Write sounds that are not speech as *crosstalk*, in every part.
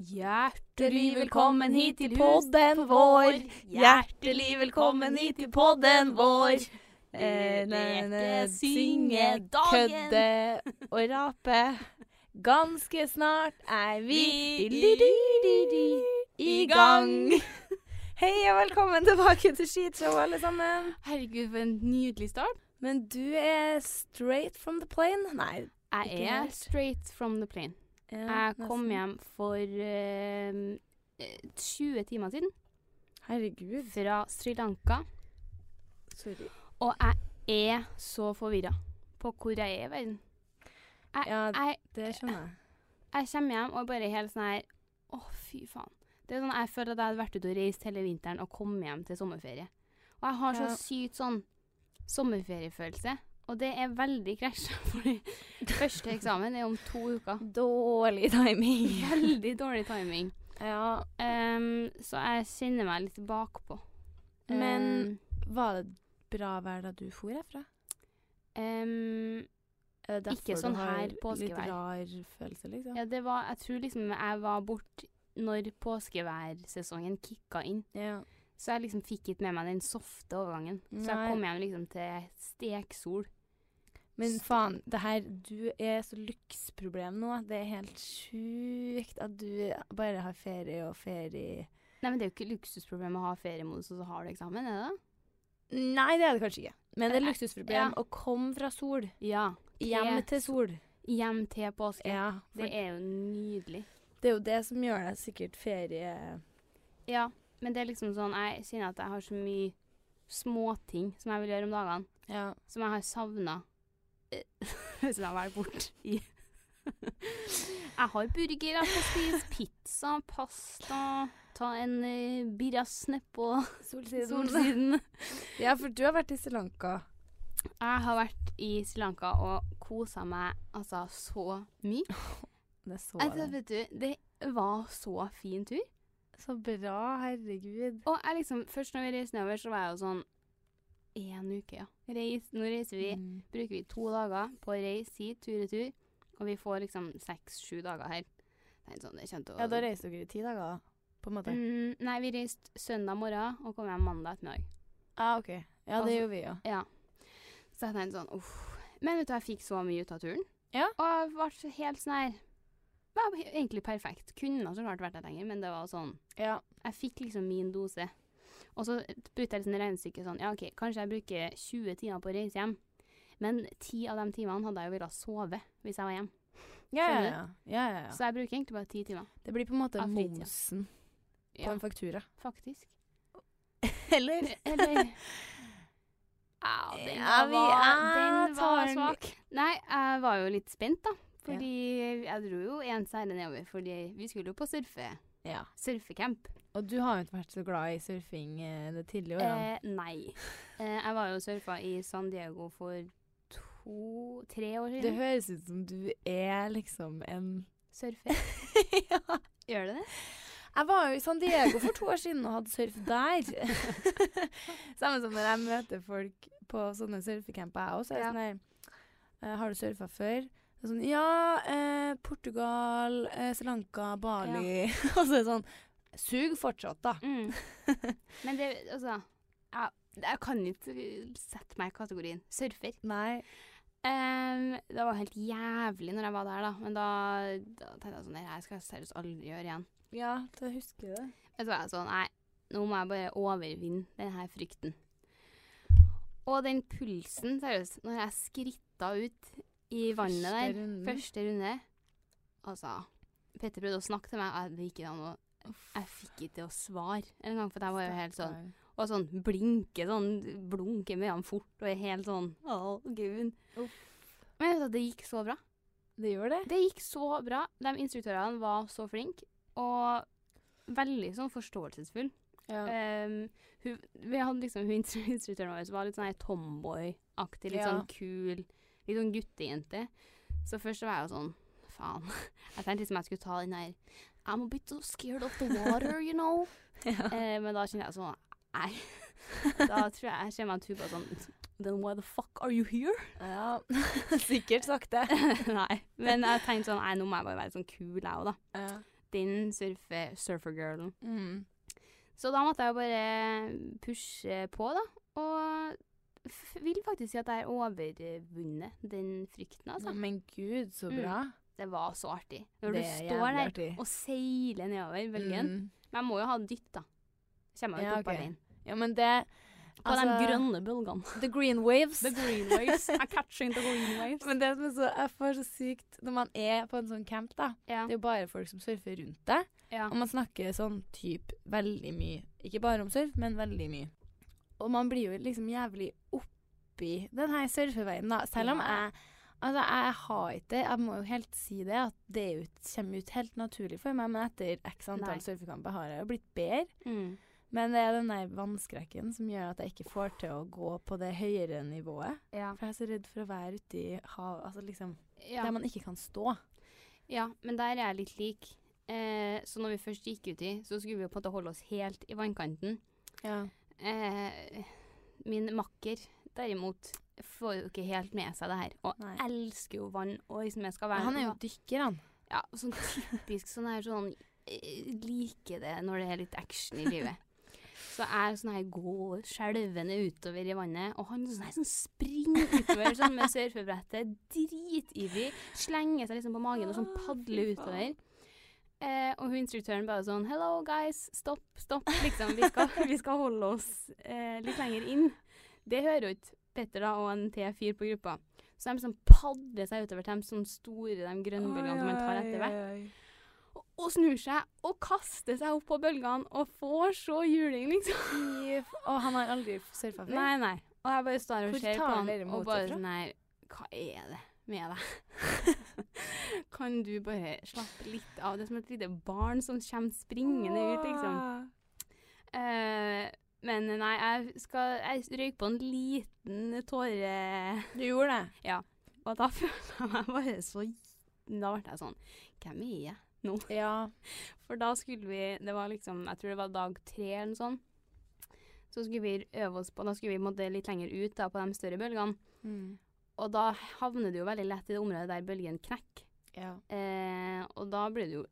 Hjertelig velkommen hit til podden vår. Hjertelig velkommen hit til podden vår. Eh, Leke, synge, kødde og rape. Ganske snart er vi i gang. *laughs* Hei og velkommen tilbake til Skitshow, alle sammen. Herregud, for en nydelig start. Men du er straight from the plane? Nei. Jeg er straight from the plane. Ja, Jeg kom nesten. hjem for eh, eh, 20 timer siden Herregud. fra Sri Lanka, Sorry. og jeg er så forvirra på hvor jeg er i verden. Jeg, Ja, jeg, Det skjønner jeg. jeg kommer hjem og bare helt sånn her Å, fy faen. Det er sånn, Jeg føler at jeg hadde vært ute og reist hele vinteren og kommet hjem til sommerferie. Og jeg har så Ja. sykt sånn sommerferiefølelse. Og det er veldig krasja, *laughs* fordi første eksamen er om to uker. Dårlig timing. *laughs* Veldig dårlig timing. Ja, Um, så jeg kjenner meg litt bakpå. Men var det bra vær da du for herfra? Um, Ikke sånn her påskevær. Litt rar følelse, liksom? ja, det var Jeg tror liksom jeg var bort når påskeværsesongen kicka inn. Ja. Så jeg liksom fikk ikke med meg den softe overgangen. Så jeg kom hjem liksom til steksol. Men faen, det her Du er så lyksproblem nå. Det er helt sjukt at du bare har ferie og ferie Nei, men det er jo ikke luksusproblem å ha feriemodus, og så har du eksamen, er det det? Nei, det er det kanskje ikke. Men det er Eh, luksusproblem ja. å komme fra sol. Ja. Hjem til sol. Hjem til påske. Ja, Det er jo nydelig. det er jo det som gjør deg sikkert ferie... Ja, men det er liksom sånn Jeg kjenner at jeg har så mye småting som jeg vil gjøre om dagene, Ja. som jeg har savna *laughs* hvis jeg har vært borte i Jeg har burger jeg skal spise, pizza, pasta, ta en uh, birras nedpå Solsiden. solsiden. Ja, for du har vært i Sri Lanka. Jeg har vært i Sri Lanka og kosa meg altså så mye. *laughs* Det så Altså, vet du, det var så fin tur. Så bra, herregud. Og jeg liksom, først når vi reiste nedover, så var jeg jo sånn Én uke, ja. Reis, nå reiser vi Mm. bruker vi to dager på å reise hit, tur-retur, og vi får liksom seks-sju dager her. Det er sånn, det å Ja, da reiste dere i ti dager, da, på en måte. mm, Nei, vi reiste søndag morgen og kom hjem mandag ettermiddag. Ah, OK. Ja, det Altså- gjorde vi òg. Ja. Så jeg tenkte sånn uff. Men vet du, jeg fikk så mye ut av turen. Ja. Og jeg ble helt sånn her var egentlig perfekt. Kunne så klart vært der lenger, men det var sånn Ja. Jeg fikk liksom min dose. Og så brukte jeg liksom regnestykket sånn Ja, OK, kanskje jeg bruker 20 timer på å reise hjem, men 10 av de timene hadde jeg jo villet sove hvis jeg var hjemme. Ja, ja, ja. ja. Så jeg bruker egentlig bare 10 timer. Det blir på en måte momsen på en faktura. faktisk. *laughs* Eller? *laughs* Eller *laughs* Ja, den var, den var svak. Nei, jeg var jo litt spent, da. Fordi jeg dro jo en seile nedover, fordi vi skulle jo på surfe, Ja. surfecamp. Og du har jo ikke vært så glad i surfing eh, det tidlige årene. Eh, nei. Eh, jeg var jo surfa i San Diego for to to-tre år siden. Det høres ut som du er liksom en Surfer. *laughs* ja. Gjør det det? Jeg var jo i San Diego for to år siden og hadde surf der. *laughs* Samme som når jeg møter folk på sånne surfecamper, jeg også. er Ja. Sånn her, eh, har du surfa før? Det er sånn, ja, eh, Portugal, eh, Sri Lanka, Bali. *laughs* og så er det sånn Sug fortsatt, da. Mm. *laughs* Men det, altså jeg, jeg kan ikke sette meg i kategorien surfer. Nei. Um, det var helt jævlig når jeg var der, da. Men da, da tenkte jeg sånn Det her skal jeg seriøst aldri gjøre igjen. Ja, det husker det. Men så var jeg sånn Nei, nå må jeg bare overvinne denne frykten. Og den pulsen, seriøst, når jeg skritta ut i vannet Første der, Runde. første runde Altså, Petter prøvde å snakke til meg, det gikk ikke an å Jeg fikk ikke til å svare engang, for jeg var jo helt sånn Og sånn blinke, sånn blunke med øynene fort, og er helt sånn Å, gud. Men vet du, det gikk så bra. Det gjør det. Det gikk så bra. De instruktørene var så flinke, og veldig sånn forståelsesfull. Ja. Um, hun, vi hadde liksom, hun *laughs* instruktøren vår som var litt sånn tomboy-aktig, litt Ja. sånn kul, litt sånn guttejente. Så først så var jeg jo sånn, faen. *laughs* Jeg tenkte liksom jeg skulle ta den der I'm a bit so scared of the water, you know. *laughs* Eh, men da kjenner jeg sånn, nei. *laughs* Da tror jeg jeg ser meg en tur på sånn, then why the fuck are you here? ja. Sikkert sagt det. nei, men jeg tenkte sånn, nei, nå må jeg bare være sånn kul jeg også da. Ja. Den surfe, surfergirlen. Mm. Så da måtte jeg jo bare pushe på, da. Og vil faktisk si at jeg har overvunnet den frykten, altså. Men gud, så Mm. bra. Det var så artig. Når Det du står der artig. og seiler nedover bølgen. Mm. Men jeg må jo ha dytt, da. Kommer jo Ja, opp ok. alene. Ja, men det På altså, de grønne bølgene. The green waves. The green waves. I'm catching the green *laughs* waves. Men det som er så, jeg får så sykt Når man er på en sånn camp, da ja. Det er jo bare folk som surfer rundt deg. ja. Og man snakker sånn typ veldig mye. Ikke bare om surf, men veldig mye. Og man blir jo liksom jævlig oppi den her surfeveien, da. Selv om jeg Altså, jeg har ikke Jeg må jo helt si det, at det jo kommer ut helt naturlig for meg, men etter x antall Nei. surfekamper har jeg jo blitt bedre. Mm. Men det er den der vannskrekken som gjør at jeg ikke får til å gå på det høyere nivået. ja. For jeg er så redd for å være ute i havet, altså liksom Ja. Der man ikke kan stå. ja, men der er jeg litt lik. Eh, så når vi først gikk uti, så skulle vi jo på en måte holde oss helt i vannkanten. Ja. Eh, min makker derimot får jo ikke helt med seg det her, og Nei. elsker jo vann. Og liksom jeg skal være Han er jo dykker, han. ja, sånn typisk sånn her sånn eh, Liker det når det er litt action i livet. *laughs* Så jeg sånn her går skjelvende utover i vannet, og han sånn her sånn springer utover sånn med surfebrettet, dritivrig, slenger seg liksom på magen og sånn padler utover. Eh, og hun instruktøren bare sånn Hello, guys. Stopp, stopp. Liksom, vi skal, *laughs* vi skal holde oss eh, litt lenger inn. Det hører jo ikke Petter da, og en T4 på gruppa. Så de sånn padler seg utover til de sånne store de grønnbølgene som man tar etter hvert. Og, og snur seg og kaster seg opp på bølgene og får så juling, liksom. Og han har aldri surfa før? Nei, nei. Og jeg bare står og ser på han og bare sånn her Hva er det med deg? *laughs* *laughs* kan du bare slappe litt av? Det er som et lite barn som kommer springende ut, liksom. Uh, men nei, jeg skal Jeg røyk på en liten tåre, Du gjorde det? Ja. og da *laughs* følte jeg meg bare så Da ble jeg sånn Hvem er jeg nå? Ja. *laughs* For da skulle vi Det var liksom Jeg tror det var dag tre eller noe sånt. Så skulle vi øve oss på Da skulle vi måtte litt lenger ut da, på de større bølgene. Mm. Og da havner du jo veldig lett i det området der bølgen knekker. ja. Eh, og da blir du jo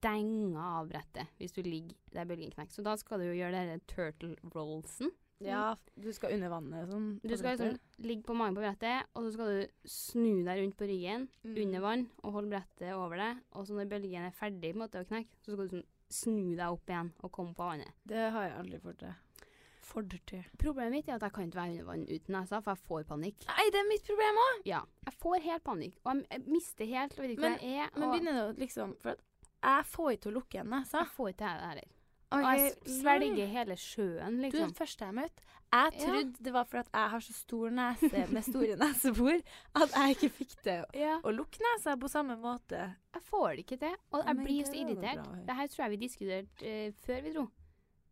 denga av brettet hvis du ligger der bølgen knekker. Så da skal du jo gjøre denne turtle rollsen. Ja, du skal under vannet sånn. Du skal liksom ligge på magen på brettet, og så skal du snu deg rundt på ryggen Mm. under vann og holde brettet over deg. Og så når bølgen er ferdig på en måte å knekke, så skal du sånn snu deg opp igjen og komme på vannet. Det har jeg aldri fått til. Fått. Problemet mitt er at jeg kan ikke være under vann uten nesa, for jeg får panikk. Nei, det er mitt problem òg! Ja, jeg får helt panikk, og jeg, jeg mister helt og vet ikke Men- hvor jeg er. Men begynner du liksom For jeg får ikke til å lukke igjen nesa. jeg får ikke det heller. Og jeg svelger hele sjøen, liksom. Du er den første jeg møtte. Jeg Ja. trodde det var fordi jeg har så stor nese med store *laughs* nesebor at jeg ikke fikk til Ja. å lukke nesa på samme måte. Jeg får det ikke til, og jeg blir så irritert. Det her tror jeg vi diskuterte uh, før vi dro.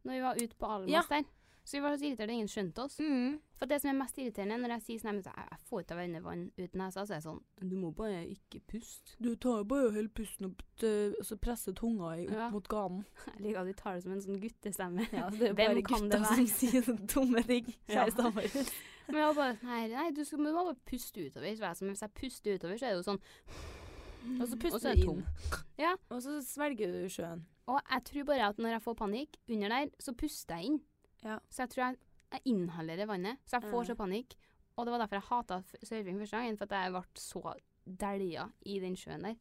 Når vi var ute på Almas Ja. der. Så vi var så at ingen skjønte oss. Mm. For det som er mest irriterende når jeg sier sånn jeg, jeg får ikke av vann uten nesa, så er det sånn Du må bare ikke puste. Du tar jo bare og holder pusten opp til, og så presser tunga i opp Ja. mot ganen. *laughs* Jeg liker at de tar det som en sånn guttestemme. Ja, det er bare gutta som sier sånne dumme ting. *laughs* Ja. *laughs* Men jeg var bare sånn Nei, nei du, skal, du må bare puste utover. Så jeg sånn, hvis jeg puster utover, så er det jo sånn Og så puster så er du inn. Ja. Og så svelger du sjøen. Og jeg tror bare at når jeg får panikk under der, så puster jeg inn. Ja. Så jeg tror jeg, jeg inhalerer vannet. Så jeg får Ja. så panikk. Og det var derfor jeg hata surfing første gangen, for at jeg ble så dælja i den sjøen der.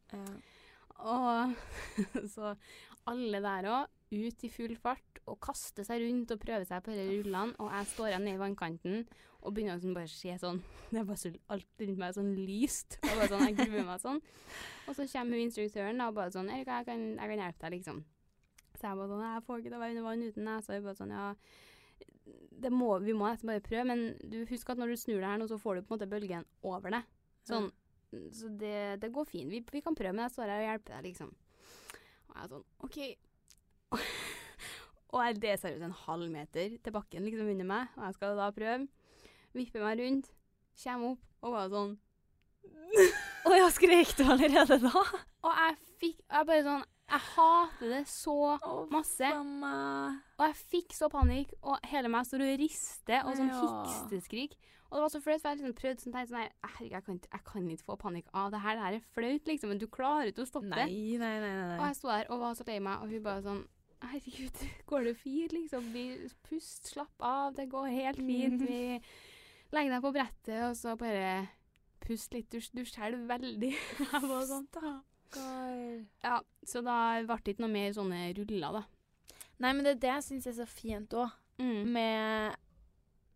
Og *laughs* så alle der òg, ut i full fart og kaste seg rundt og prøve seg på disse rullene. Og jeg står igjen nede i vannkanten og begynner å liksom bare se sånn *laughs* Det er bare så alt rundt meg er sånn lyst. Og bare sånn, jeg gruer meg sånn. Og så kommer hun instruktøren og bare sånn 'Erika, jeg kan, jeg kan hjelpe deg', liksom. Så jeg bare sånn 'Jeg får ikke til å være under vann uten deg, så hun bare sånn 'Ja, må, vi må nesten bare prøve', men du husk at når du snur deg her nå, så får du på en måte bølgen over deg. Sånn. Så det, det går fint. Vi, vi kan prøve, men jeg står her og hjelper deg, liksom. Og jeg er sånn OK. *laughs* og jeg, det er seriøst en halv meter til bakken liksom under meg, og jeg skal da prøve. Vippe meg rundt, kommer opp, og bare sånn *laughs* Å ja, skrek du allerede da? Og jeg fikk Jeg bare sånn Jeg hater det så masse. Og jeg fikk så panikk, og hele meg står og rister og sånn Ja. hiksteskrik. Og det var så flaut, for jeg liksom prøvde sånn, tenkte sånn her, Herregud, jeg kan, ikke, jeg kan ikke få panikk av det her. Det her er flaut, liksom. Men du klarer ikke å stoppe Nei, det. nei, nei. nei, Og jeg sto der og var så lei meg, og hun bare sånn Herregud, går det fint, liksom? Vi, pust, slapp av, det går helt fint. *laughs* Vi legger deg på brettet, og så bare pust litt. Du, du skjelver veldig. *laughs* Jeg var sånn Ja, så da ble det ikke noe mer sånne ruller, da. Nei, men det er det jeg syns er så fint òg. Mm. Med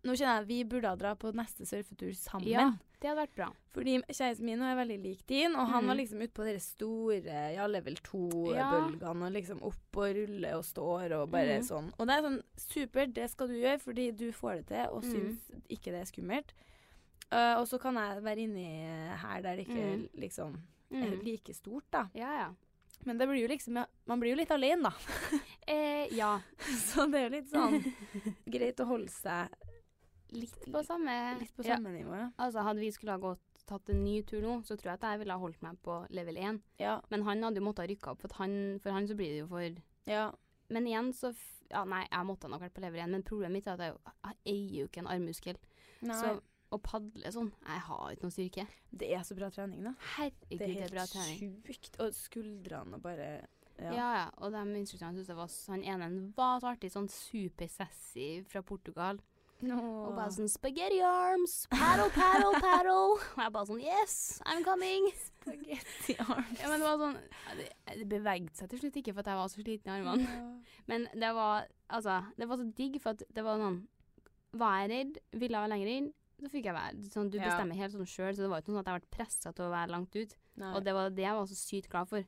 Nå kjenner jeg at vi burde ha dratt på neste surfetur sammen. Ja, det hadde vært bra. Fordi kjæresten min er veldig lik din, og han Mhm. var liksom ute på de store ja, level 2-bølgene og liksom opp og ruller og står og bare mm. sånn. Og det er sånn supert, det skal du gjøre fordi du får det til og Mhm. syns ikke det er skummelt. Uh, og så kan jeg være inni her der det ikke Mhm. liksom Mm. like stort, da. Ja, ja. Men det blir jo liksom Man blir jo litt alene, da. *laughs* Eh, ja. *laughs* Så det er jo litt sånn *laughs* greit å holde seg Litt på samme litt på ja. nivå, ja. Altså, hadde vi skulle ha gått, tatt en ny tur nå, så tror jeg at jeg ville ha holdt meg på level 1. Ja. Men han hadde jo måttet rykke opp, for, han, for han så blir det jo for ja. Men igjen så Ja, nei, jeg måtte nok vært på level 1, men problemet mitt er at jeg, jeg eier jo ikke en armmuskel. Nei, Så å padle sånn Jeg har ikke noe styrke. det er så bra trening, da. Herregud, Det det er er bra helt trening. sjukt. Og skuldrene og bare Ja. Ja. ja, og de instruktørene syntes det var Han ene var så artig, sånn super-sassy fra Portugal. Og bare sånn Spaghetti arms! Paddle, paddle, paddle! *laughs* Og jeg bare sånn Yes, I'm coming! Spaghetti arms. *laughs* Ja, men det var sånn det, det bevegde seg til slutt ikke, for at jeg var så sliten i armene. *laughs* Men det var Altså, det var så digg, for at det var sånn Var jeg redd, ville jeg lenger inn, så fikk jeg være sånn, Du Ja. bestemmer helt sånn sjøl, så det var ikke sånn at jeg ble pressa til å være langt ut. Nei. Og det var det jeg var så sykt glad for.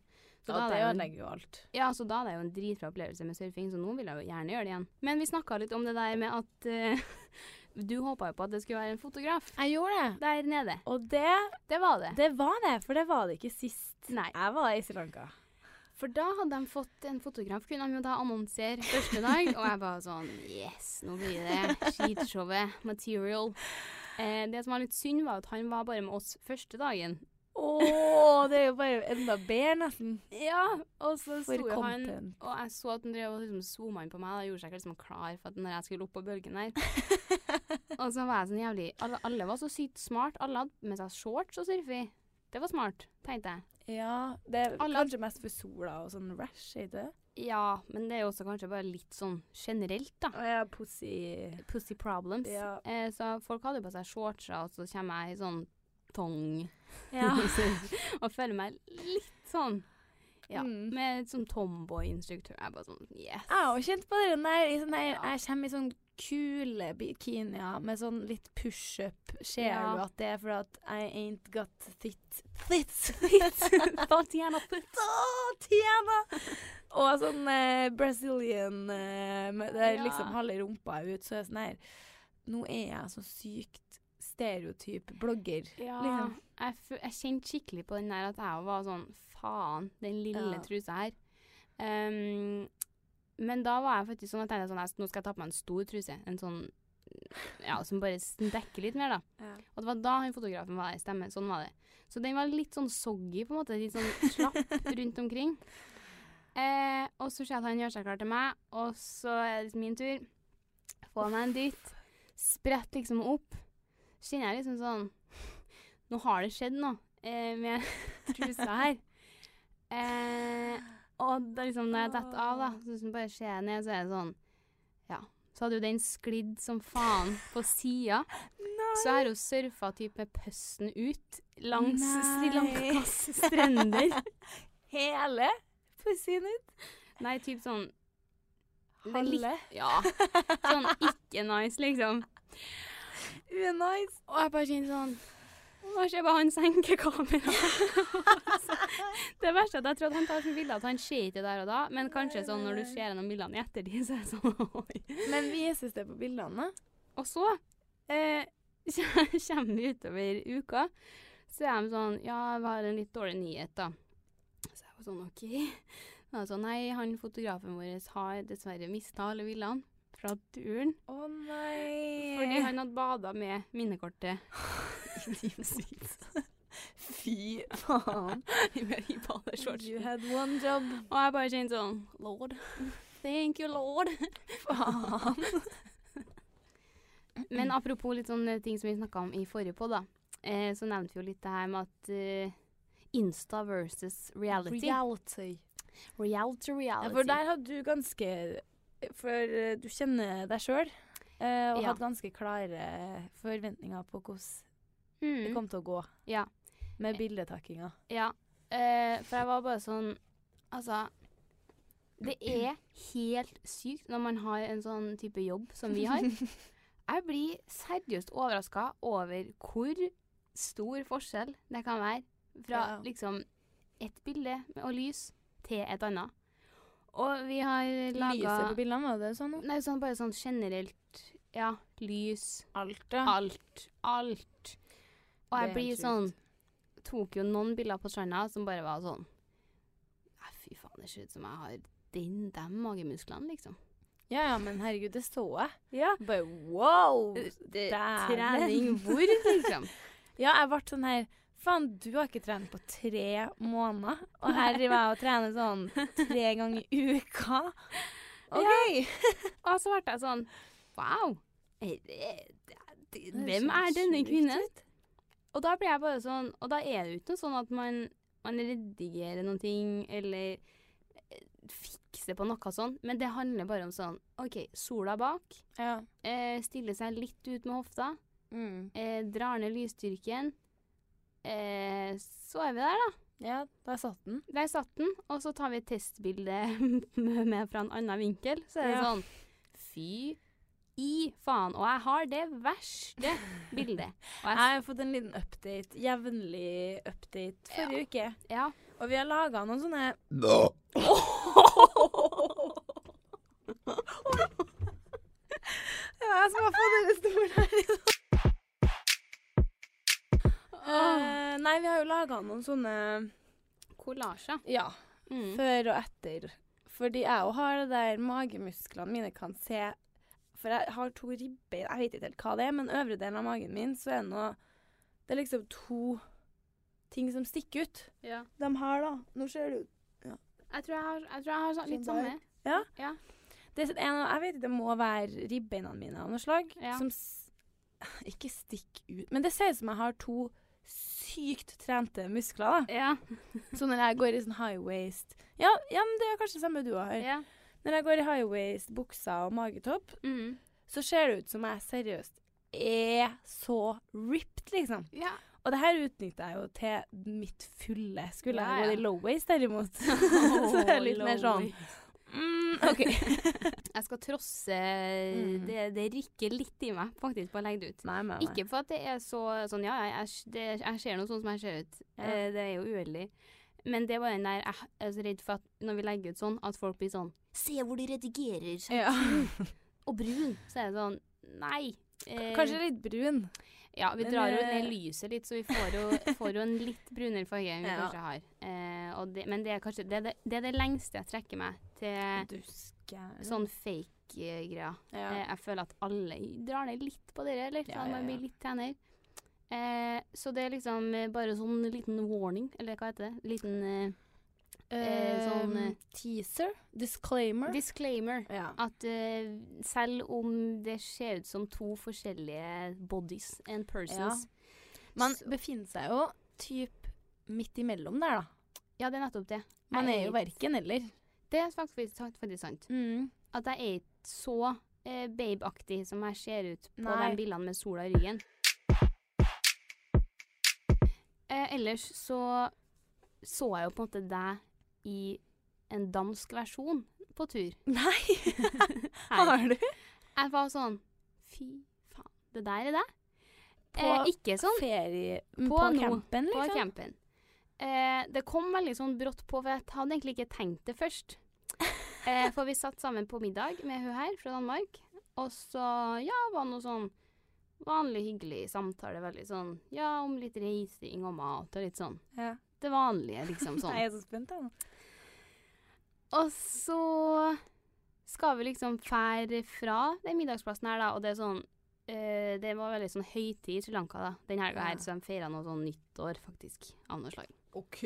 Så ja, da det ødelegger jo alt. ja, så da hadde jeg jo en dritbra opplevelse med surfing, så nå vil jeg jo gjerne gjøre det igjen. Men vi snakka litt om det der med at uh, *laughs* du håpa jo på at det skulle være en fotograf Jeg gjorde det. der nede. Og det, Det var det. det var det, for det var det ikke sist. Nei. Jeg var i Sri Lanka. For da hadde de fått en fotograf, kunne de jo da annonsere første dag. Og jeg bare sånn Yes, nå blir det skitshowet. Material. Eh, det som var litt synd, var at han var bare med oss første dagen. Å, det er jo bare enda bedre, nesten. Ja, og så sto jo han. Og jeg så at han drev og liksom zooma inn på meg. og gjorde seg ikke liksom klar for at når jeg skulle opp på bølgen der. *laughs* og så var jeg sånn jævlig alle, alle var så sykt smart. Alle hadde med seg shorts og surfe i. Det var smart, tenkte jeg. Ja, det er Alle- kanskje mest for sola og sånn rash, er det? Ja, men det er jo også kanskje bare litt sånn generelt, da. Å ja, pussy Pussy problems. Ja. Eh, så folk hadde jo på seg shortser, og så kommer jeg i sånn tong Ja. *laughs* og føler meg litt sånn Ja, Mm. med sånn tomboy-instruktør. Jeg er bare sånn Yes. Jeg har kjent på det der. I sånn der Ja. Jeg kommer i sånn kule bikinier med sånn litt pushup. Ser Ja. du at det er for at I ain't got thitt Thits. Tatiana Putt. Å, Tiana! Og sånn eh, Brazilian eh, der Ja. liksom halve rumpa er ut, så er jeg sånn her Nå er jeg så sykt stereotyp blogger. Ja, Liksom. jeg, jeg kjente skikkelig på den der at jeg var sånn Faen, den lille Ja. trusa her. Um, men da var jeg faktisk sånn at jeg tenkte sånn, nå skal jeg ta på meg en stor truse. En sånn ja, som bare dekker litt mer, da. Ja. Og det var da han fotografen var der. Stemmer. Sånn var det. Så den var litt sånn soggy, på en måte. Litt sånn slapp *laughs* rundt omkring. Eh, og så ser jeg at han gjør seg klar til meg, og så er det liksom min tur. Få meg en dytt. Sprett liksom opp. Så kjenner jeg liksom sånn Nå har det skjedd noe eh, med *laughs* trusa her. Eh, og da liksom når jeg detter av, da, så liksom bare ser jeg ned, så er det sånn Ja. Så hadde jo den sklidd som faen på sida. Så har hun surfa typ med pøsten ut langs Sri Lankas *laughs* strender. *laughs* Hele *laughs* pussien ut? Nei, typ sånn Halve? Ja. Sånn ikke nice, liksom. Unice. Og jeg bare kjenner sånn Hva jeg bare han senker kameraet? *laughs* det verste er at jeg tror at han tar sånne bilder at han ser ikke der og da, men kanskje sånn når du ser gjennom bildene i ettertid, så er det sånn *laughs* oi. Men vises det på bildene? Og så eh, kommer vi utover uka, så er de sånn Ja, vi har en litt dårlig nyhet, da. Var sånn OK. Sånn, Nei, han fotografen vår har dessverre mista alle bildene fra turen. Å nei. Fordi han hadde bada med minnekortet. *laughs* Fy faen. You had one job. Og jeg bare kjente sånn Lord. Thank you, lord. Faen. Men apropos litt sånne ting som vi snakka om i forrige podd da. Eh, så nevnte vi jo litt det her med at eh, Insta versus reality. Reality. reality, reality. Ja, for der hadde du ganske For eh, du kjenner deg sjøl. eh, og Ja. hadde ganske klare forventninger på hvordan mm. det kom til å gå Ja. med bildetakkinga. Ja. Uh, for jeg var bare sånn Altså, det er helt sykt når man har en sånn type jobb som vi har. *laughs* Jeg blir seriøst overraska over hvor stor forskjell det kan være fra Ja. liksom et bilde og lys til et annet. Og vi har laga Lyset på bildene, var det sånn? Nei, sånn bare sånn generelt Ja, lys. Alt, ja. Alt. Alt. Og jeg blir sånn Tok jo noen bilder på stranda som bare var sånn fy faen, det ser ut som jeg har den, de magemusklene, liksom. Ja, ja, men herregud, det så jeg. Ja. Bare wow! Det, trening hvor, liksom? *laughs* Ja, jeg ble sånn her Faen, du har ikke trent på tre måneder, og her driver jeg og trener sånn tre ganger i uka. *laughs* OK! *laughs* Og så ble jeg sånn Wow. Hvem er denne kvinnen? Og da blir jeg bare sånn Og da er det jo ikke noe sånn at man, man redigerer noen ting, eller eh, fikser på noe sånn, men det handler bare om sånn OK, sola bak. Ja. Eh, stiller seg litt ut med hofta. Mm. Eh, drar ned lysstyrken. Eh, så er vi der, da. ja, der satt den. Der satt den. Og så tar vi et testbilde *laughs* med fra en annen vinkel. Så er det Ja. sånn Fy i faen. Og jeg har det verste bildet. *laughs* Og Jeg jeg, har fått en liten update, jevnlig update, forrige uke. ja. Og vi har laga noen sånne *laughs* Ja, jeg som har fått denne stolen her. Eh, nei, vi har jo laga noen sånne Kollasjer. Ja. Mm. Før og etter. Fordi jeg òg har det der magemusklene mine kan se For jeg har to ribbein, jeg vet ikke helt hva det er, men øvre delen av magen min, så er det noe Det er liksom to ting som stikker ut. Ja. De her, da. Nå ser du Jeg tror jeg har, jeg tror jeg har sånn, litt Sånn samme. Ja. Ja. Det en, jeg vet ikke, det må være ribbeina mine av noe slag. Ja. Som ikke stikker ut. Men det ser ut som jeg har to sykt trente muskler. da. Ja. *laughs* Så når jeg går i sånn high waist Ja, ja men det er kanskje det samme du har. ja. Når jeg går i high waist, buksa og magetopp, Mm. så ser det ut som jeg seriøst er så ripped, liksom. ja. Og det her utnytter jeg jo til mitt fulle. Skulle Ja, jeg gått i low waist derimot, *laughs* *laughs* så er det litt mer sånn mm, *laughs* OK. Jeg skal trosse Mm. det, det rikker litt i meg, faktisk, på å legge det ut. Nei, nei, nei. Ikke for at det er så sånn Ja, jeg, det, jeg ser noe sånn som jeg ser ut. Ja. Eh, det er jo uheldig. Men det var den der Jeg er så redd for at når vi legger ut sånn, at folk blir sånn Se hvor de redigerer. Ja. Og brun. Så er det sånn Nei. Eh, Kanskje litt brun. Ja, vi drar jo eh, ned lyset litt, så vi får jo, *laughs* får jo en litt brunere farge enn vi Ja. kanskje har. Eh, og det, men det er kanskje det, det, det er det lengste jeg trekker meg til Duske sånn fake-greier. Ja. Eh, jeg føler at alle drar ned litt på det, eller? Ja, sånn, Man blir litt tenner. Eh, så det er liksom eh, bare sånn liten warning, eller hva heter det? Liten eh, eh, sånn, eh, Teaser? Disclaimer? disclaimer. ja. At selv om det ser ut som to forskjellige bodies and persons Man befinner seg jo typ midt imellom der, da. Ja, det er nettopp det. Man er jo verken eller. Det er faktisk, faktisk sant. Mm. At jeg er ikke så eh, babeaktig som jeg ser ut på Nei. de bildene med sola i ryggen. Eh, ellers så så jeg jo på en måte deg i en dansk versjon på tur. *laughs* *laughs* Nei! Har du? Jeg var sånn Fy faen, det der er deg? På Eh, ikke sånn Ferie På På, campen, liksom? på campen. Eh, det kom veldig sånn brått på, for jeg hadde egentlig ikke tenkt det først. Eh, for vi satt sammen på middag med hun her fra Danmark, og så ja, var det noe sånn vanlig hyggelig samtale. Veldig sånn ja, om litt reising og mat og litt sånn. Ja. Det vanlige, liksom *laughs* sånn. Nei, jeg er så spent, jeg nå. Og så skal vi liksom fære fra den middagsplassen her, da, og det er sånn eh, Det var veldig sånn høytid i Sri Lanka da, den helga her, Ja. så de feira noe sånn nyttår, faktisk, av noe slag. OK.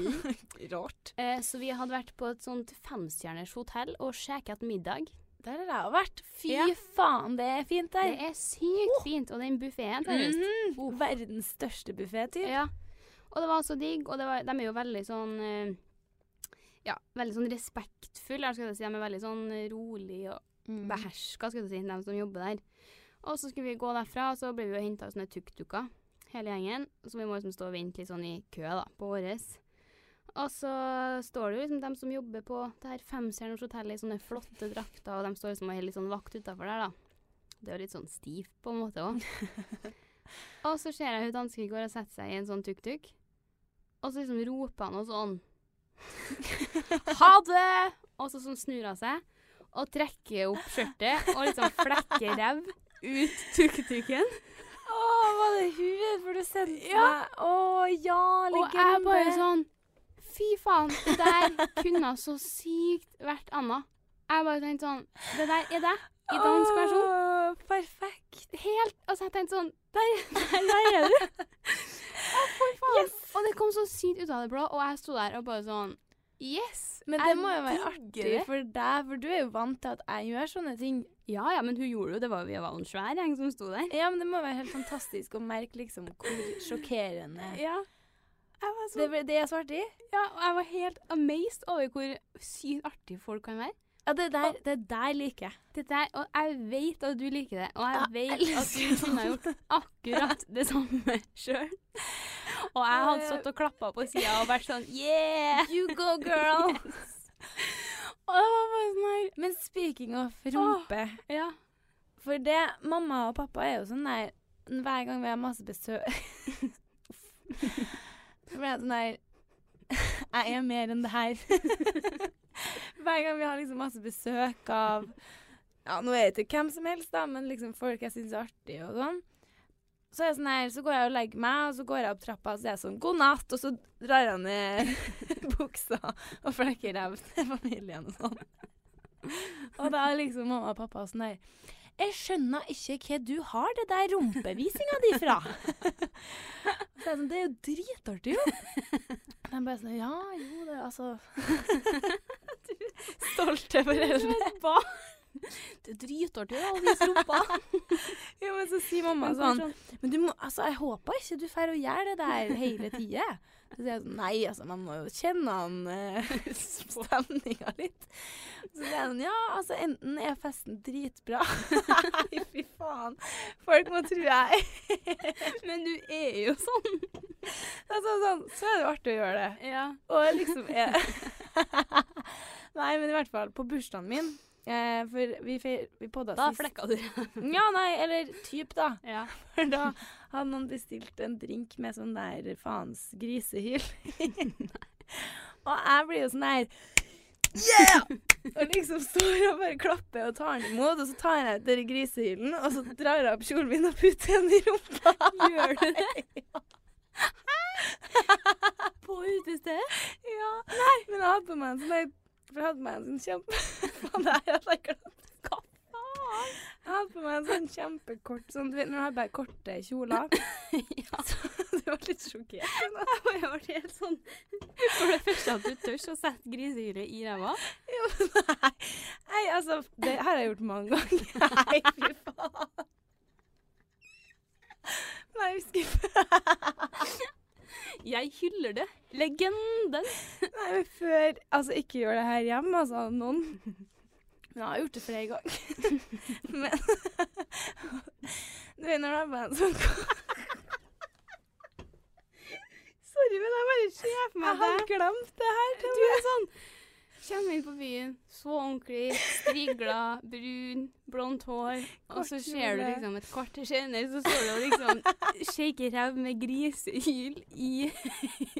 *laughs* Rart. Eh, så vi hadde vært på et sånt femstjerners hotell og sjekket middag. Der har jeg vært. Fy Ja. faen, det er fint der. Det er sykt fint, og den buffeen seriøst. Mhm. Verdens største buffé, typ. Ja. Og det var så digg, og det var, de er jo veldig sånn eh, Ja, veldig sånn respektfulle, skal jeg si. De er veldig sånn rolig og Mm. beherska, skal du si, de som jobber der. Og så skulle vi gå derfra, og så ble vi jo henta av sånne tuk-tuker, hele gjengen. Så vi må liksom stå og vente litt sånn i kø, da, på våres. Og så står det jo liksom dem som jobber på det her femstjerners hotellet i sånne flotte drakter, og de står liksom og har litt sånn vakt utafor der, da. Det er jo litt sånn stivt på en måte òg. *laughs* og så ser jeg hun dansken går og setter seg i en sånn tuk-tuk, og så liksom roper han noe sånn *laughs* Ha det! Og så sånn snur hun seg og trekker opp skjørtet og liksom flekker ræv ut tuk-tuken. *laughs* Var det hun for du sendte Ja. meg? Å ja, Og jeg bare sånn Fy faen, det der kunne så sykt vært Anna. Jeg bare tenkte sånn Det der er deg i dansk versjon. Å, perfekt. Helt Altså, jeg tenkte sånn Der, der, der er du. Å, for faen. Og det kom så sykt ut av det blå, og jeg sto der og bare sånn Yes! Men det må jo være artig for deg, for du er jo vant til at jeg gjør sånne ting. Ja ja, men hun gjorde jo det. Var, vi var en svær gjeng som sto der. Ja, men det må være helt fantastisk å merke liksom hvor sjokkerende *laughs* Ja. Jeg var så, det, det er så artig. ja, og jeg var helt amazed over hvor sykt artige folk kan være. Ja, det der, det der liker jeg. Det der, og jeg vet at du liker det, og jeg Ja, vet jeg at du kunne ha gjort akkurat det samme sjøl. Og jeg hadde stått og klappa på sida og vært sånn Yeah! You go, girl. *laughs* Og det var bare sånn her Men speaking of rumpe Ja. For det, mamma og pappa er jo sånn der Hver gang vi har masse besøk *laughs* Så blir jeg sånn der Jeg er mer enn det her. *laughs* Hver gang vi har liksom masse besøk av Ja, nå er det ikke hvem som helst, da, men liksom folk jeg syns er artig og sånn. Så, jeg sånn her, så går jeg og legger meg, og så går jeg opp trappa og så er jeg sånn 'god natt', og så drar jeg ned *laughs* buksa og flekker ræv til familien og sånn. Og da er liksom mamma og pappa sånn her Jeg skjønner ikke hva du har det der rumpevisinga di fra. Så jeg er sånn, det er jo dritartig, jo. De bare sånn Ja, jo, det er altså *laughs* Stolte foreldre. *laughs* Det er dritartig å vise rumpa. *laughs* Jo, men så sier mamma sånn Men du må, altså, jeg håper ikke du får å gjøre det der hele tida. Så sier jeg sånn Nei, altså, man må jo kjenne han *laughs* uh, stemninga litt. Så sier han sånn Ja, altså, enten er festen dritbra Nei, fy faen. Folk må tro jeg Men du er jo sånn. altså, sånn, Så er det jo artig å gjøre det. Ja. Og liksom er Nei, men i hvert fall på bursdagen min eh, For vi, vi podda Da sist. flekka du. *laughs* Ja, nei, eller typ, da. Ja. *laughs* For da hadde noen bestilt en drink med sånn der faens grisehyl. *laughs* og jeg blir jo sånn der Yeah! Og liksom står og bare klapper og tar den imot, og så tar jeg ut den grisehyllen, og så drar jeg opp kjolen min og putter den i rumpa. Gjør du det? På utestedet? Ja. Nei. Men jeg hadde på meg en sånn For jeg hadde på meg en sånn kjempe... *laughs* Faen, det her hadde jeg glemt. Hva faen? Jeg hadde på meg en sånn kjempekort sånn, Du vet når du har bare korte kjoler? *laughs* Ja. Så *laughs* du var litt sjokkert. Jeg ble helt sånn For det første at du tør å sette grisehyret i ræva. Jo, nei. nei, altså Det har jeg gjort mange ganger. Nei, fy faen. Nei, jeg husker Jeg hyller det. Legenden. Nei, men før Altså, ikke gjør det her hjemme, altså. Noen. Men jeg har gjort det flere ganger. *laughs* Men *laughs* Du vet når det er en sånn *laughs* Sorry, men jeg bare ser for Jeg har glemt det her. Du er sånn Kommer inn på byen, så ordentlig, strigla, brun, blondt hår. Og så ser du liksom et kvarter senere, så står du og liksom shaker ræv med grisehyl i,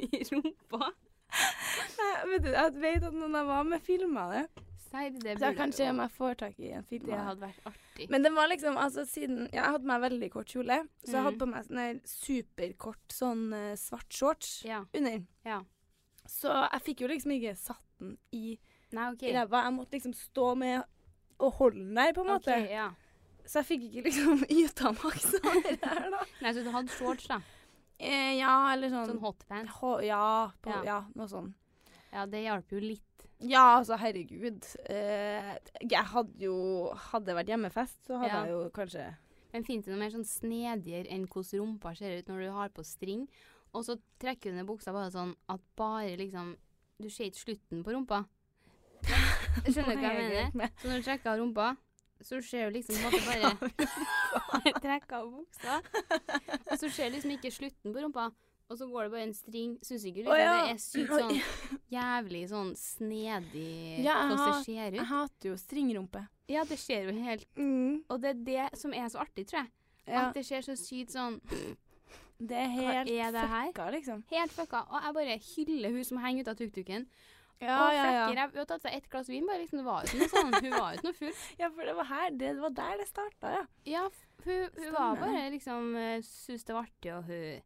i rumpa. Nei, vet du, jeg vet at noen jeg var med, filma det. Nei, det Så jeg burde kan se om jeg får tak i en film. Det hadde vært artig. Men det var liksom, altså siden ja, Jeg hadde meg veldig kort kjole, så jeg hadde på meg sånn superkort sånn eh, svart shorts Ja. under. ja. Så jeg fikk jo liksom ikke satt den i Nei, OK. ræva. Jeg måtte liksom stå med og holde den der, på en måte. Okay, ja. Så jeg fikk ikke liksom yta maks av det der, da. Nei, så du hadde shorts, da? Eh, ja, eller sånn, Sånn hotpants? Ja, på, Ja. ja, noe sånn. Ja, det hjalp jo litt. Ja, altså, herregud. Eh, jeg hadde jo Hadde det vært hjemmefest, så hadde Ja. jeg jo kanskje Men fins det noe mer sånn snedigere enn hvordan rumpa ser ut når du har på string? Og så trekker du ned buksa bare sånn at bare liksom Du ser ikke slutten på rumpa. *laughs* Skjønner du hva jeg mener? Med. Så når du trekker av rumpa, så ser du liksom måte bare *laughs* *laughs* Trekker av buksa. Og så ser du liksom ikke slutten på rumpa. Og så går det bare en string. Syns ikke du liksom ja. det er sykt sånn jævlig sånn snedig Ja, hvordan det ser Jeg hater jo stringrumpe. Ja, det ser jo helt Mm, Og det er det som er så artig, tror jeg. ja. At det ser så sykt sånn Det er Hva helt er det her? fucka, liksom. Helt fucka. Og jeg bare hyller hun som henger ut av tuk-tuken. Ja, og ja, ja. Hun har tatt seg ett glass vin, bare liksom. Det var ikke noe sånn. Hun var jo ikke noe full. *laughs* ja, for det var her. Det var der det starta, ja. Ja, hun, hun var bare liksom Syns det var artig, og hun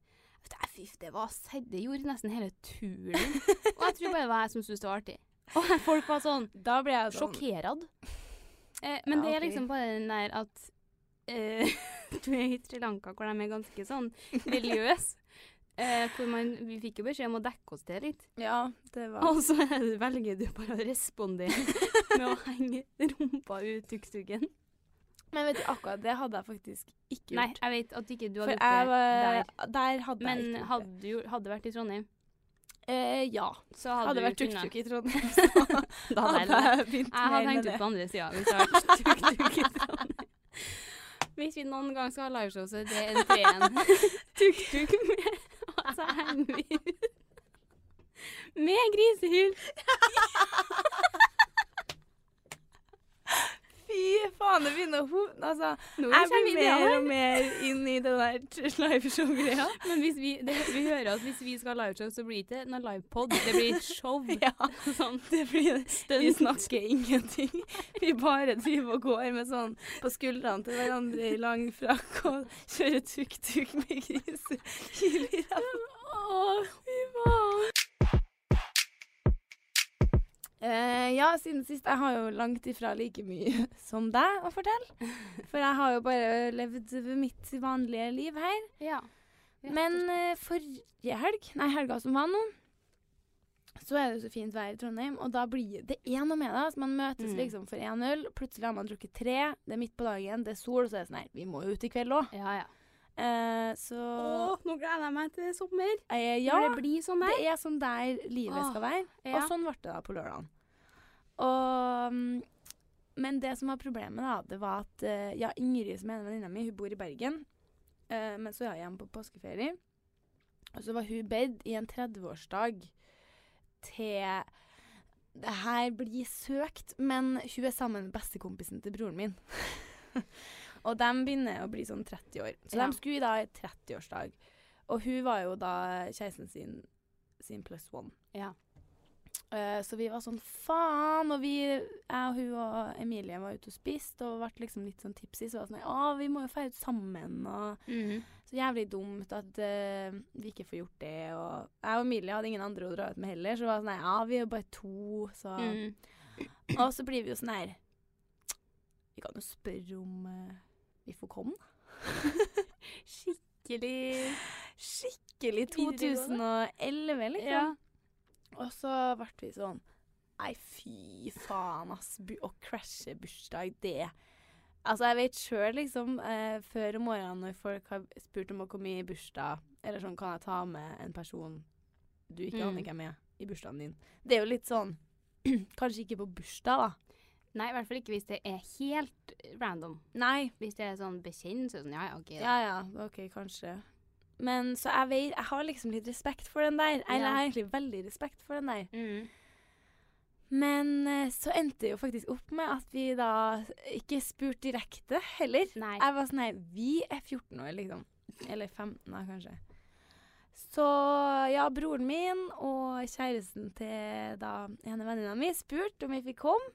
Nei, Fy, det var serr. Det gjorde nesten hele turen. *laughs* og jeg tror bare det var jeg som syntes det var artig. Og folk var sånn *laughs* Da ble jeg sånn sjokkerad. Eh, men Ja, det er liksom bare den der at eh, *laughs* Du er i Sri Lanka, hvor de er ganske sånn religiøse. *laughs* Eh, hvor man, vi fikk jo beskjed om å dekke oss til litt. Ja, det var Og så er velger du bare å respondere *laughs* med å henge rumpa ut tuk-tuken. Men vet du, akkurat det hadde jeg faktisk ikke Nei, jeg vet at ikke du hadde gjort det der. Der hadde Men jeg ikke hadde du gjort- hadde vært i Trondheim, Eh, ja. så hadde, Hadde vært tuk-tuk i Trondheim, så Da hadde jeg begynt med det. Jeg hadde hengt ut på andre sida hvis jeg hadde vært tuk-tuk i Trondheim. Hvis vi noen gang skal ha liveshow, så er det en treen tuk-tuk *laughs* med, *laughs* altså, *laughs* med grisehyl. Fy faen, det begynner å ho... Altså, Nå jeg blir vi mer og mer inn i det der liveshow-greia. *laughs* Men hvis vi, det, vi hører at hvis vi skal ha liveshow, så blir det ikke noe livepod. Det blir show. *laughs* Ja, Sånn. det blir Stunt. Vi snakker ingenting. Vi bare driver og går med sånn på skuldrene til hverandre i lang frakk og kjører tuk-tuk med griser. Å, fy faen. Eh, ja, siden sist. Jeg har jo langt ifra like mye *laughs* som deg å fortelle. For jeg har jo bare levd mitt vanlige liv her. Ja. Men uh, forrige helg, nei, helga som var nå, så er det jo så fint vær i Trondheim, og da blir det er noe med det. Altså, man møtes Mm. liksom for én øl, plutselig har man drukket tre, det er midt på dagen, det er sol, så er det sånn her, vi må jo ut i kveld òg. Ja, ja. Eh, så Å, nå gleder jeg meg til sommer. eh, Ja, Når det blir sånn der. det er sånn der livet Åh, skal være. ja. Og sånn ble det da på lørdagen. Og mm, Men det som var problemet, da, det var at eh, ja, Ingrid, som er en venninna mi, hun bor i Bergen. eh, men så er hun hjemme på påskeferie. Og så var hun bedt i en 30-årsdag til Det her blir søkt, men hun er sammen med bestekompisen til broren min. *laughs* og de begynner å bli sånn 30 år. Så Ja. de skulle da i 30-årsdag. Og hun var jo da kjæresten sin sin pluss one. Ja. Uh, så vi var sånn faen, og vi, jeg og hun og Emilie var ute og spiste og ble liksom litt sånn tipsy. Så var det sånn Å, vi må jo feire ut sammen, og Mhm. så jævlig dumt at uh, vi ikke får gjort det. Og jeg og Emilie hadde ingen andre å dra ut med heller, så det var sånn ja, vi er jo bare to, så mm. Og så blir vi jo sånn her Vi kan jo spørre om eh, vi får komme. *laughs* Skikkelig Skikkelig 2011, liksom. Ja. Og så ble vi sånn Nei, fy faen, ass. Å crashe bursdag, det Altså, jeg vet sjøl, liksom, eh, før om morgenen når folk har spurt om å komme i bursdag, eller sånn, kan jeg ta med en person du ikke Mm. aner hvem er, i bursdagen din? Det er jo litt sånn *clears throat* Kanskje ikke på bursdag, da. Nei, i hvert fall ikke hvis det er helt random. Nei. Hvis det er sånn bekjent, så er det sånn ja, ja, OK. da. Ja ja, OK, kanskje. Men så jeg vet Jeg har liksom litt respekt for den der. Eller jeg har egentlig veldig respekt for den der. Mm. Men eh, så endte det jo faktisk opp med at vi da ikke spurte direkte heller. Nei. Jeg var sånn her Vi er 14 år, liksom. Eller 15, da, kanskje. Så ja, broren min og kjæresten til da ene venninna mi spurte om vi fikk komme.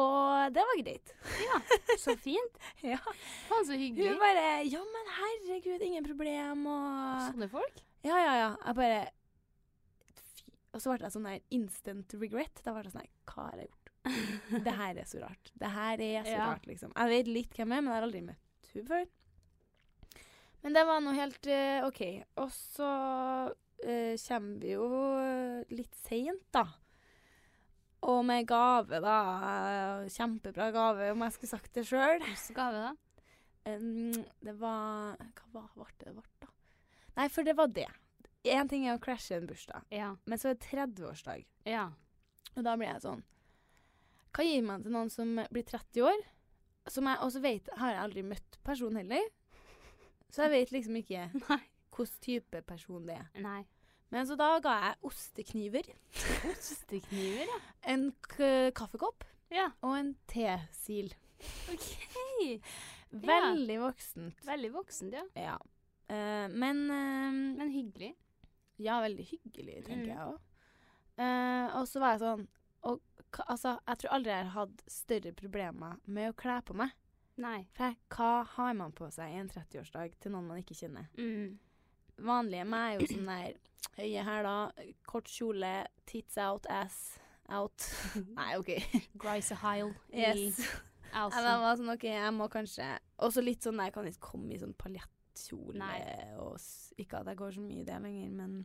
Og det var greit. Ja, Så fint. *laughs* Ja. Faen, så hyggelig. Hun bare Ja, men herregud, ingen problem, og Sånne folk. Ja, ja, ja. Jeg bare Fy. Og så ble jeg sånn der instant regret. Da ble jeg sånn her Hva har jeg gjort? *laughs* Det her er så rart. Det her er så Ja. rart, liksom. Jeg vet litt hvem jeg er, men jeg har aldri møtt henne før. Men det var nå helt uh, OK. Og så uh, kommer vi jo litt seint, da. Og med gave, da. eh, Kjempebra gave, om jeg skulle sagt det sjøl. Hvilken gave, da? det var Hva ble det det ble, da? Nei, for det var det. Én ting er å crashe en bursdag, Ja. men så er det 30-årsdag. Ja. Og da blir jeg sånn Hva gir man til noen som blir 30 år? Som jeg også vet Har jeg aldri møtt personen heller. Så jeg vet liksom ikke *laughs* hvilken type person det er. Nei. Men så da ga jeg ostekniver, Ostekniver, ja. *laughs* en kaffekopp Ja. og en tesil. OK. Veldig voksent. Veldig voksent, ja. Ja. Uh, men uh, Men hyggelig. Ja, veldig hyggelig, tenker Mm. jeg òg. og så var jeg sånn og, Altså, jeg tror aldri jeg har hatt større problemer med å kle på meg. Nei. For hva har man på seg i en 30-årsdag til noen man ikke kjenner? Mm. Vanlige meg er jo sånn der høye hæler, kort kjole, tits out, ass out. *laughs* Nei, OK. Grisehile Yes. *laughs* i Jeg var sånn, OK, jeg må kanskje Også litt sånn der, jeg kan ikke komme i sånn paljettkjole og Ikke at jeg går så mye i det lenger, men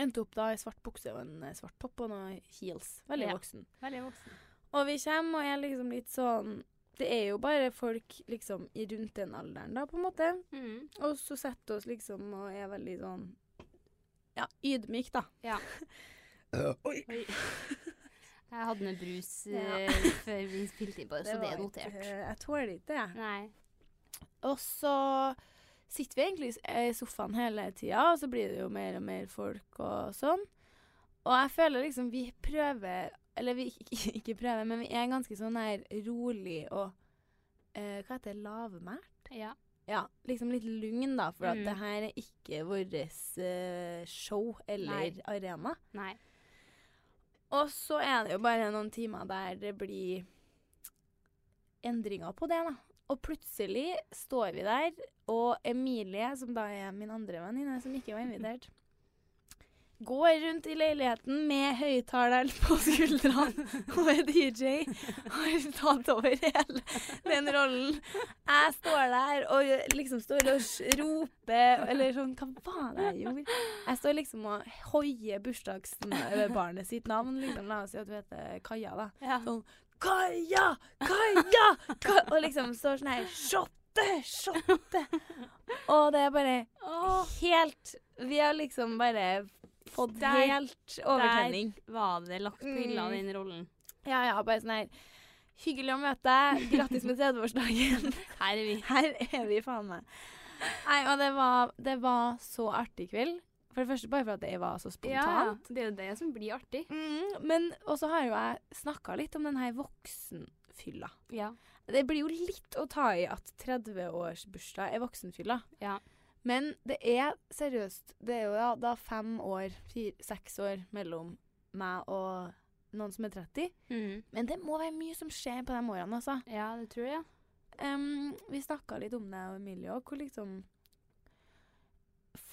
Endte opp da i svart bukse og en eh, svart topp og noen heels. Veldig Ja. voksen. Veldig voksen. Og vi kommer og er liksom litt sånn Det er jo bare folk liksom i rundt den alderen, da, på en måte. Mm. Og så setter oss liksom og er veldig sånn Ja, ydmyk, da. Ja. *laughs* Oi. Oi. Jeg hadde med brus eh, før vi spilte inn på det, så det er notert. ikke- Jeg tåler ikke det, jeg. Nei. Og så sitter vi egentlig i i sofaen hele tida, og så blir det jo mer og mer folk og sånn. Og jeg føler liksom vi prøver Eller vi ikke, *laughs* ikke prøver, men vi er ganske sånn her rolig og uh, Hva heter det? Lavmælt? Ja. Ja, liksom litt lugn, da, for at Mm. det her er ikke vårt uh, show eller Nei. arena. Nei. Og så er det jo bare noen timer der det blir endringer på det, da. Og plutselig står vi der, og Emilie, som da er min andre venninne, som ikke var invitert, går rundt i leiligheten med høyttaleren på skuldrene og er DJ. Har tatt over hele den rollen. Jeg står der og liksom står og roper Eller sånn, hva var det jeg gjorde? Jeg står liksom og hoier bursdagsbarnet sitt navn. Liksom, la oss si at du heter Kaja, da. Ja. Sånn Kaja! Kaja! Ka og liksom står sånn her Shotte! Shotte! Og det er bare helt Vi har liksom bare fått Der- helt overtenning. Der var det lagt på hylla, Mm. den rollen. Ja, ja, bare sånn her Hyggelig å møte deg. Grattis med 30-årsdagen. *laughs* Her er vi. Her er vi, faen meg. Nei, og det var, det var så artig kveld. For det første bare for at det var så spontant. Ja, det er jo det som blir artig. Mm, men også har jo jeg snakka litt om den her voksenfylla. Ja. Det blir jo litt å ta i at 30-årsbursdag er voksenfylla. Ja. Men det er seriøst Det er jo da, da fem år, fire, seks år mellom meg og noen som er 30. Mm. Men det må være mye som skjer på de årene, altså. Ja, det tror jeg. Um, vi snakka litt om det, Emilie òg, hvor liksom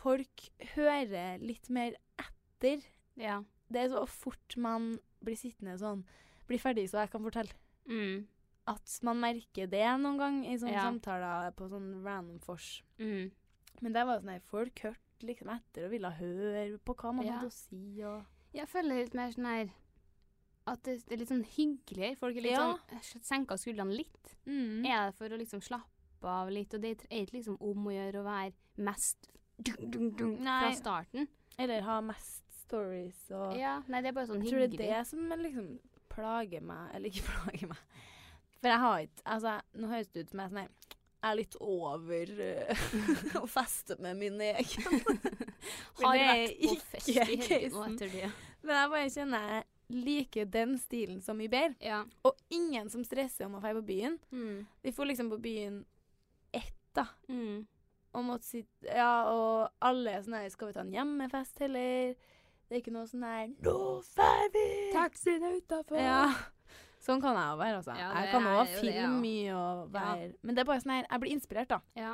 Folk hører litt mer etter. Ja. Det er så fort man blir sittende sånn Blir ferdig så jeg kan fortelle. Mm. At man merker det noen gang i sånne Ja. samtaler på sånn random fors. Mm. Men det var sånn at folk hørte liksom etter og ville høre på hva man Ja. hadde å si. Og Jeg føler litt mer sånn her At det, det er litt sånn hyggeligere. Folk er litt Ja. sånn Senka skuldrene litt. mm. Er det for å liksom slappe av litt, og det er ikke liksom om å gjøre å være mest dung, dung, dung fra starten. Eller ha mest stories og Ja, nei, det er bare sånn hyggelig. Jeg tror det er det som liksom plager meg, eller ikke *laughs* plager meg. For jeg har ikke Altså, nå høres det ut som jeg er sånn er litt over uh, *laughs* å feste med min egen. *laughs* Har vært på fest i helgen nå etter det. Men jeg bare kjenner jeg liker den stilen så mye bedre. Ja. Og ingen som stresser om å dra på byen. Mm. Vi får liksom på byen ett, da. Mm. Og måtte sitte Ja, og alle er sånn her Skal vi ta en hjemmefest, heller? Det er ikke noe sånn her Nå drar vi! Taxien er utafor! Ja. Sånn kan jeg jo være, altså. Ja, jeg kan òg det, filme ja. mye og være Men det er bare sånn her Jeg blir inspirert, da. Ja.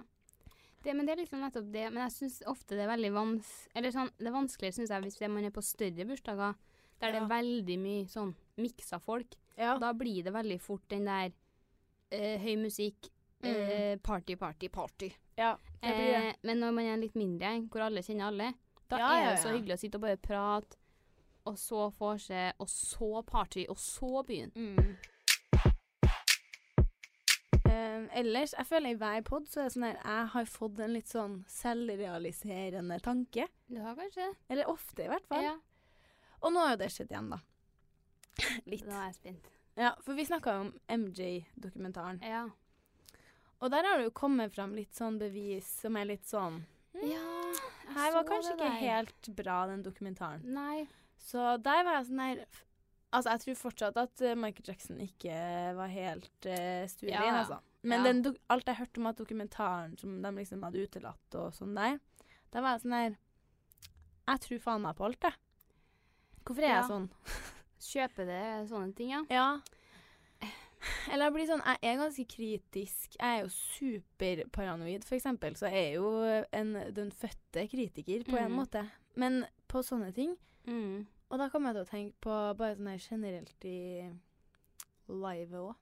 Det, men det er liksom nettopp det. Men jeg syns ofte det er veldig vans... Eller sånn, det er vanskeligere, syns jeg, hvis det- man er på større bursdager, der det er veldig mye sånn miksa folk. Ja. Da blir det veldig fort den der øh, høy musikk, eh, party, party, party. ja det blir det. Eh, men når man er litt mindre hvor alle kjenner alle, da Ja, er ja, det så hyggelig å sitte og bare prate, og så vorset, og så party, og så byen. Mm. Ellers, jeg føler i hver pod så er det sånn her Jeg har fått en litt sånn selvrealiserende tanke. Du har kanskje det? Eller ofte, i hvert fall. Ja. Og nå har jo det skjedd igjen, da. Litt. Nå er jeg spent. Ja, for vi snakka jo om MJ-dokumentaren. Ja. Og der har det jo kommet fram litt sånn bevis som er litt sånn Ja, jeg Her var kanskje ikke helt bra, den dokumentaren. Nei. Så der var jeg sånn der Altså, jeg tror fortsatt at eh, Michael Jackson ikke var helt uh, stuerein, Ja, altså. Men Ja. den, alt jeg hørte om at dokumentaren som de liksom hadde utelatt og sånn der, da var jeg sånn der Jeg tror faen meg på alt, jeg. Hvorfor er Ja. jeg sånn? Kjøper det sånne ting, ja? Ja. Eller jeg blir sånn Jeg er ganske kritisk. Jeg er jo superparanoid, eksempel. Så jeg er jo en, den fødte kritiker, på en mm. måte. Men på sånne ting Mm. Og da kommer jeg til å tenke på bare sånn her generelt i livet òg.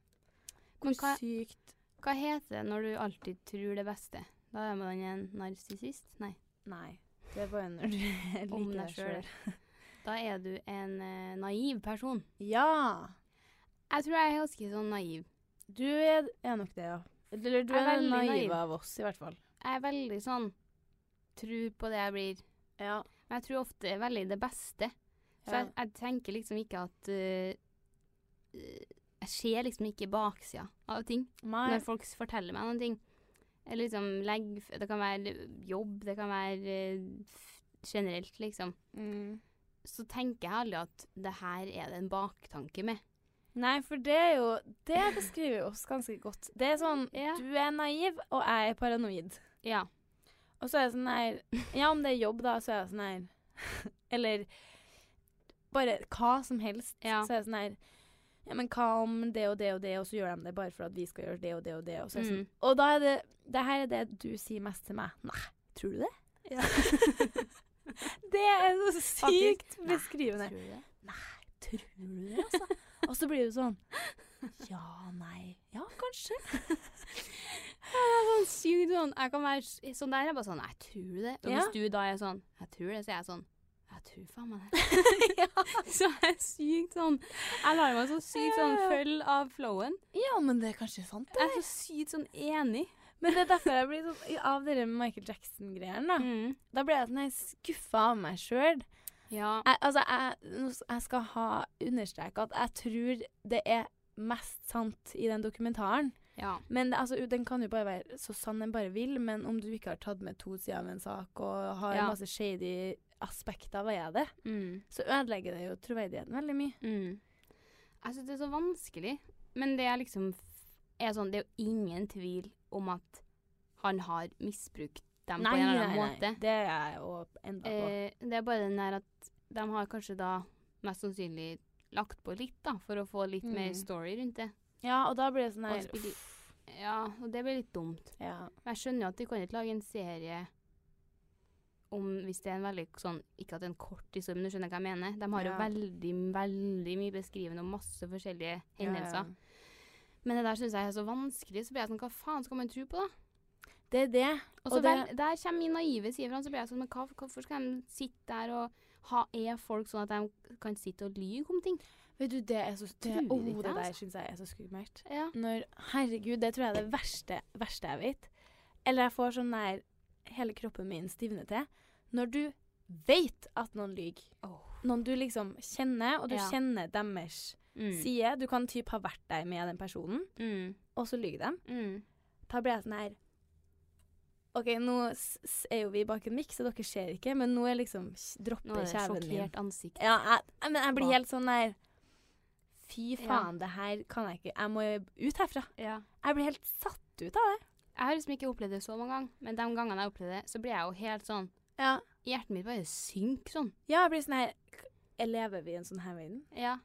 Hvor hva- sykt Hva heter det når du alltid tror det beste? Da er man en narsissist? Nei. Nei. Det er bare når du *laughs* liker deg sjøl. *laughs* Da er du en uh, naiv person. Ja! Jeg tror jeg er ganske sånn naiv. Du er, er nok det, ja. Eller du er er naiv, naiv. av oss, i hvert fall. Jeg er veldig sånn Tror på det jeg blir. Ja. Men jeg tror ofte er veldig det beste. Så Ja. jeg, jeg tenker liksom ikke at eh, Jeg ser liksom ikke baksida av ting Nei. når folk forteller meg noen ting. Eller liksom legg Det kan være jobb, det kan være uh, generelt, liksom. Mm. Så tenker jeg aldri at det her er det en baktanke med. Nei, for det er jo Det beskriver jo oss ganske godt. Det er sånn Ja. Du er naiv, og jeg er paranoid. Ja. Og så er det sånn her Ja, om det er jobb, da, så er det sånn her *laughs* Eller bare hva som helst. Ja. Så er det sånn her Ja, men hva om det og det og det, og så gjør de det bare for at vi skal gjøre det og det og det. Og, så er sånn, Mm. og da er det Det her er det du sier mest til meg. Nei, tror du det? Ja. *laughs* det er så sykt Nei, beskrivende. Tror du det? Tror du det, altså? og så blir du sånn Ja, nei Ja, kanskje. Sånn sykt sånn Jeg kan være sånn der. Jeg bare sånn Jeg tror det. Og Ja. hvis du da er sånn Jeg tror det, så er jeg sånn Jeg tror faen meg det. *laughs* *laughs* Så jeg er sykt sånn Jeg lar meg så sykt sånn følge av flowen. Ja, men det er kanskje sant, det. Jeg er så sykt sånn enig. Men det er derfor jeg blir sånn Av dere Michael Jackson-greiene, da. Mm. Da ble jeg sånn jeg skuffa av meg sjøl. Ja. Jeg, altså, jeg, jeg skal ha understreka at jeg tror det er mest sant i den dokumentaren. Ja. Men det, altså, den kan jo bare være så sann den bare vil, men om du ikke har tatt med to sider av en sak og har Ja. masse shady aspekter ved det, Mm. så ødelegger det jo troverdigheten veldig mye. Mm. Jeg syns det er så vanskelig. Men det er liksom er sånn Det er jo ingen tvil om at han har misbrukt dem på en eller annen måte. Det er jeg jo enda på. Eh, det er bare den der at de har kanskje da mest sannsynlig lagt på litt, da, for å få litt mer Mm. story rundt det. Ja, og da blir det sånn her og Ja, og det blir litt dumt. ja. Men jeg skjønner jo at de kan ikke lage en serie om hvis det er en veldig sånn Ikke at det er en kort historie, men du skjønner hva jeg mener. De har jo veldig, veldig mye beskrivende og masse forskjellige hendelser. Ja, ja. Men det der syns jeg er så vanskelig, så blir jeg sånn Hva faen skal man tro på, da? Det er det. Og så der kommer min naive side fram, så blir jeg sånn Men hva, hvorfor skal de sitte der og ha Er folk sånn at de kan sitte og lyve om ting? Vet du, det er så det, oh, det der altså. syns jeg er så skummelt. Ja. Når Herregud, det tror jeg er det verste, verste jeg vet. Eller jeg får sånn der Hele kroppen min stivner til. Når du vet at noen lyver. Noen du liksom kjenner, og du Ja. kjenner deres Mm. side. Du kan typ ha vært der med den personen, Mm. og så lyver de. Mm. Da blir jeg sånn her OK, nå er jo vi bak en mikk, så dere ser ikke, men nå er liksom s- Nå er det kjeven sjokkert ansikt. Ja, jeg, jeg- men jeg blir helt sånn der Fy Ja. faen, det her kan jeg ikke Jeg må ut herfra. Ja. Jeg blir helt satt ut av det. Jeg har liksom ikke opplevd det så mange ganger, men de gangene jeg opplevde det, så blir jeg jo helt sånn Ja, Hjertet mitt bare synker sånn. ja jeg blir sånn her Lever vi i en sånn her verden? Ja.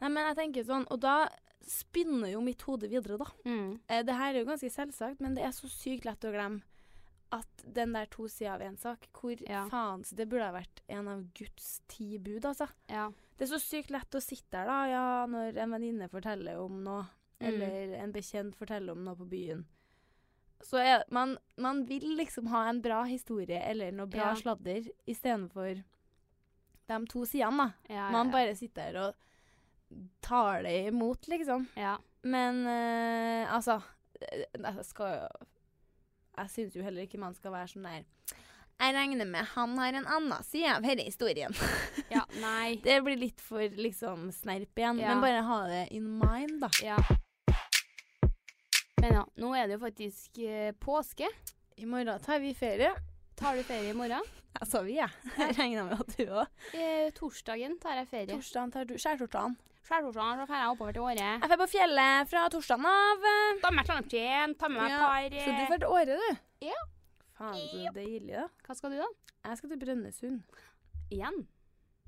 Nei, men jeg tenker sånn Og da spinner jo mitt hode videre, da. Mm. Eh, det her er jo ganske selvsagt, men det er så sykt lett å glemme at den der to sider av en sak Hvor Ja. faen Det burde ha vært en av Guds ti bud, altså. Ja. Det er så sykt lett å sitte der, da, ja, når en venninne forteller om noe, Mm. eller en bekjent forteller om noe på byen. Så er, man, man vil liksom ha en bra historie eller noe bra Ja. sladder istedenfor de to sidene, da. Ja, Man bare sitter der og tar det imot, liksom. ja. Men eh, altså eh, Jeg skal jo Jeg syns jo heller ikke man skal være sånn der Jeg regner med han har en annen side av denne historien. ja. Nei. Det blir litt for liksom snerp igjen, Ja. men bare ha det in mind, da. Ja. Men ja, nå er det jo faktisk eh, påske. I morgen tar vi ferie. Tar du ferie i morgen? Altså vi, jeg. Jeg regner med at du òg. Eh, torsdagen tar jeg ferie. Torsdagen tar du skjærtorsdagen. Skjærtorsdagen så drar jeg oppover til Åre. Jeg drar på fjellet fra torsdagen av. Ta med meg Trondheim, ta med meg Ja, par Så du eh, drar til Åre, du? Ja. Faen, så deilig, da. Hva skal du, da? Jeg skal til Brønnøysund. Igjen?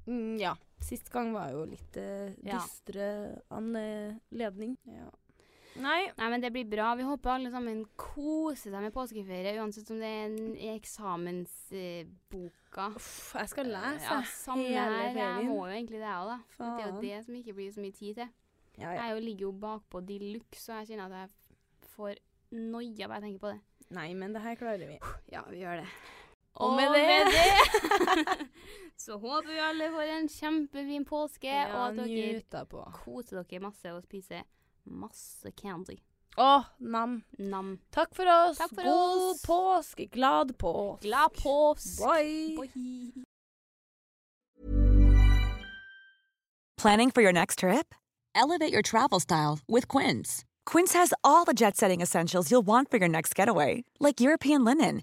Mm, ja. Sist gang var jo litt uh, Ja. dystre anledning. Ja. Nei. Nei, men det blir bra. Vi håper alle sammen koser seg med påskeferie, uansett om det er en i eksamensboka. Uff, jeg skal lese Ja, samme hele her. Jeg må jo egentlig det òg, da. Det er jo det som ikke blir så mye tid til. Ja, ja. Jeg jo ligger jo bakpå de luxe, og jeg kjenner at jeg får noia bare jeg tenker på det. Nei, men det her klarer vi. Ja, vi gjør det. Og med det- så håper vi alle får en kjempefin påske, og at dere på. koser dere masse og spiser masse candy. Å, nam. Nam. Takk for oss. Takk for God oss. påske. Glad påsk. Glad påsk. Bye. Bye. Planning for your next trip? Elevate your travel style with Quince. Quince has all the jet setting essentials you'll want for your next getaway, like European linen,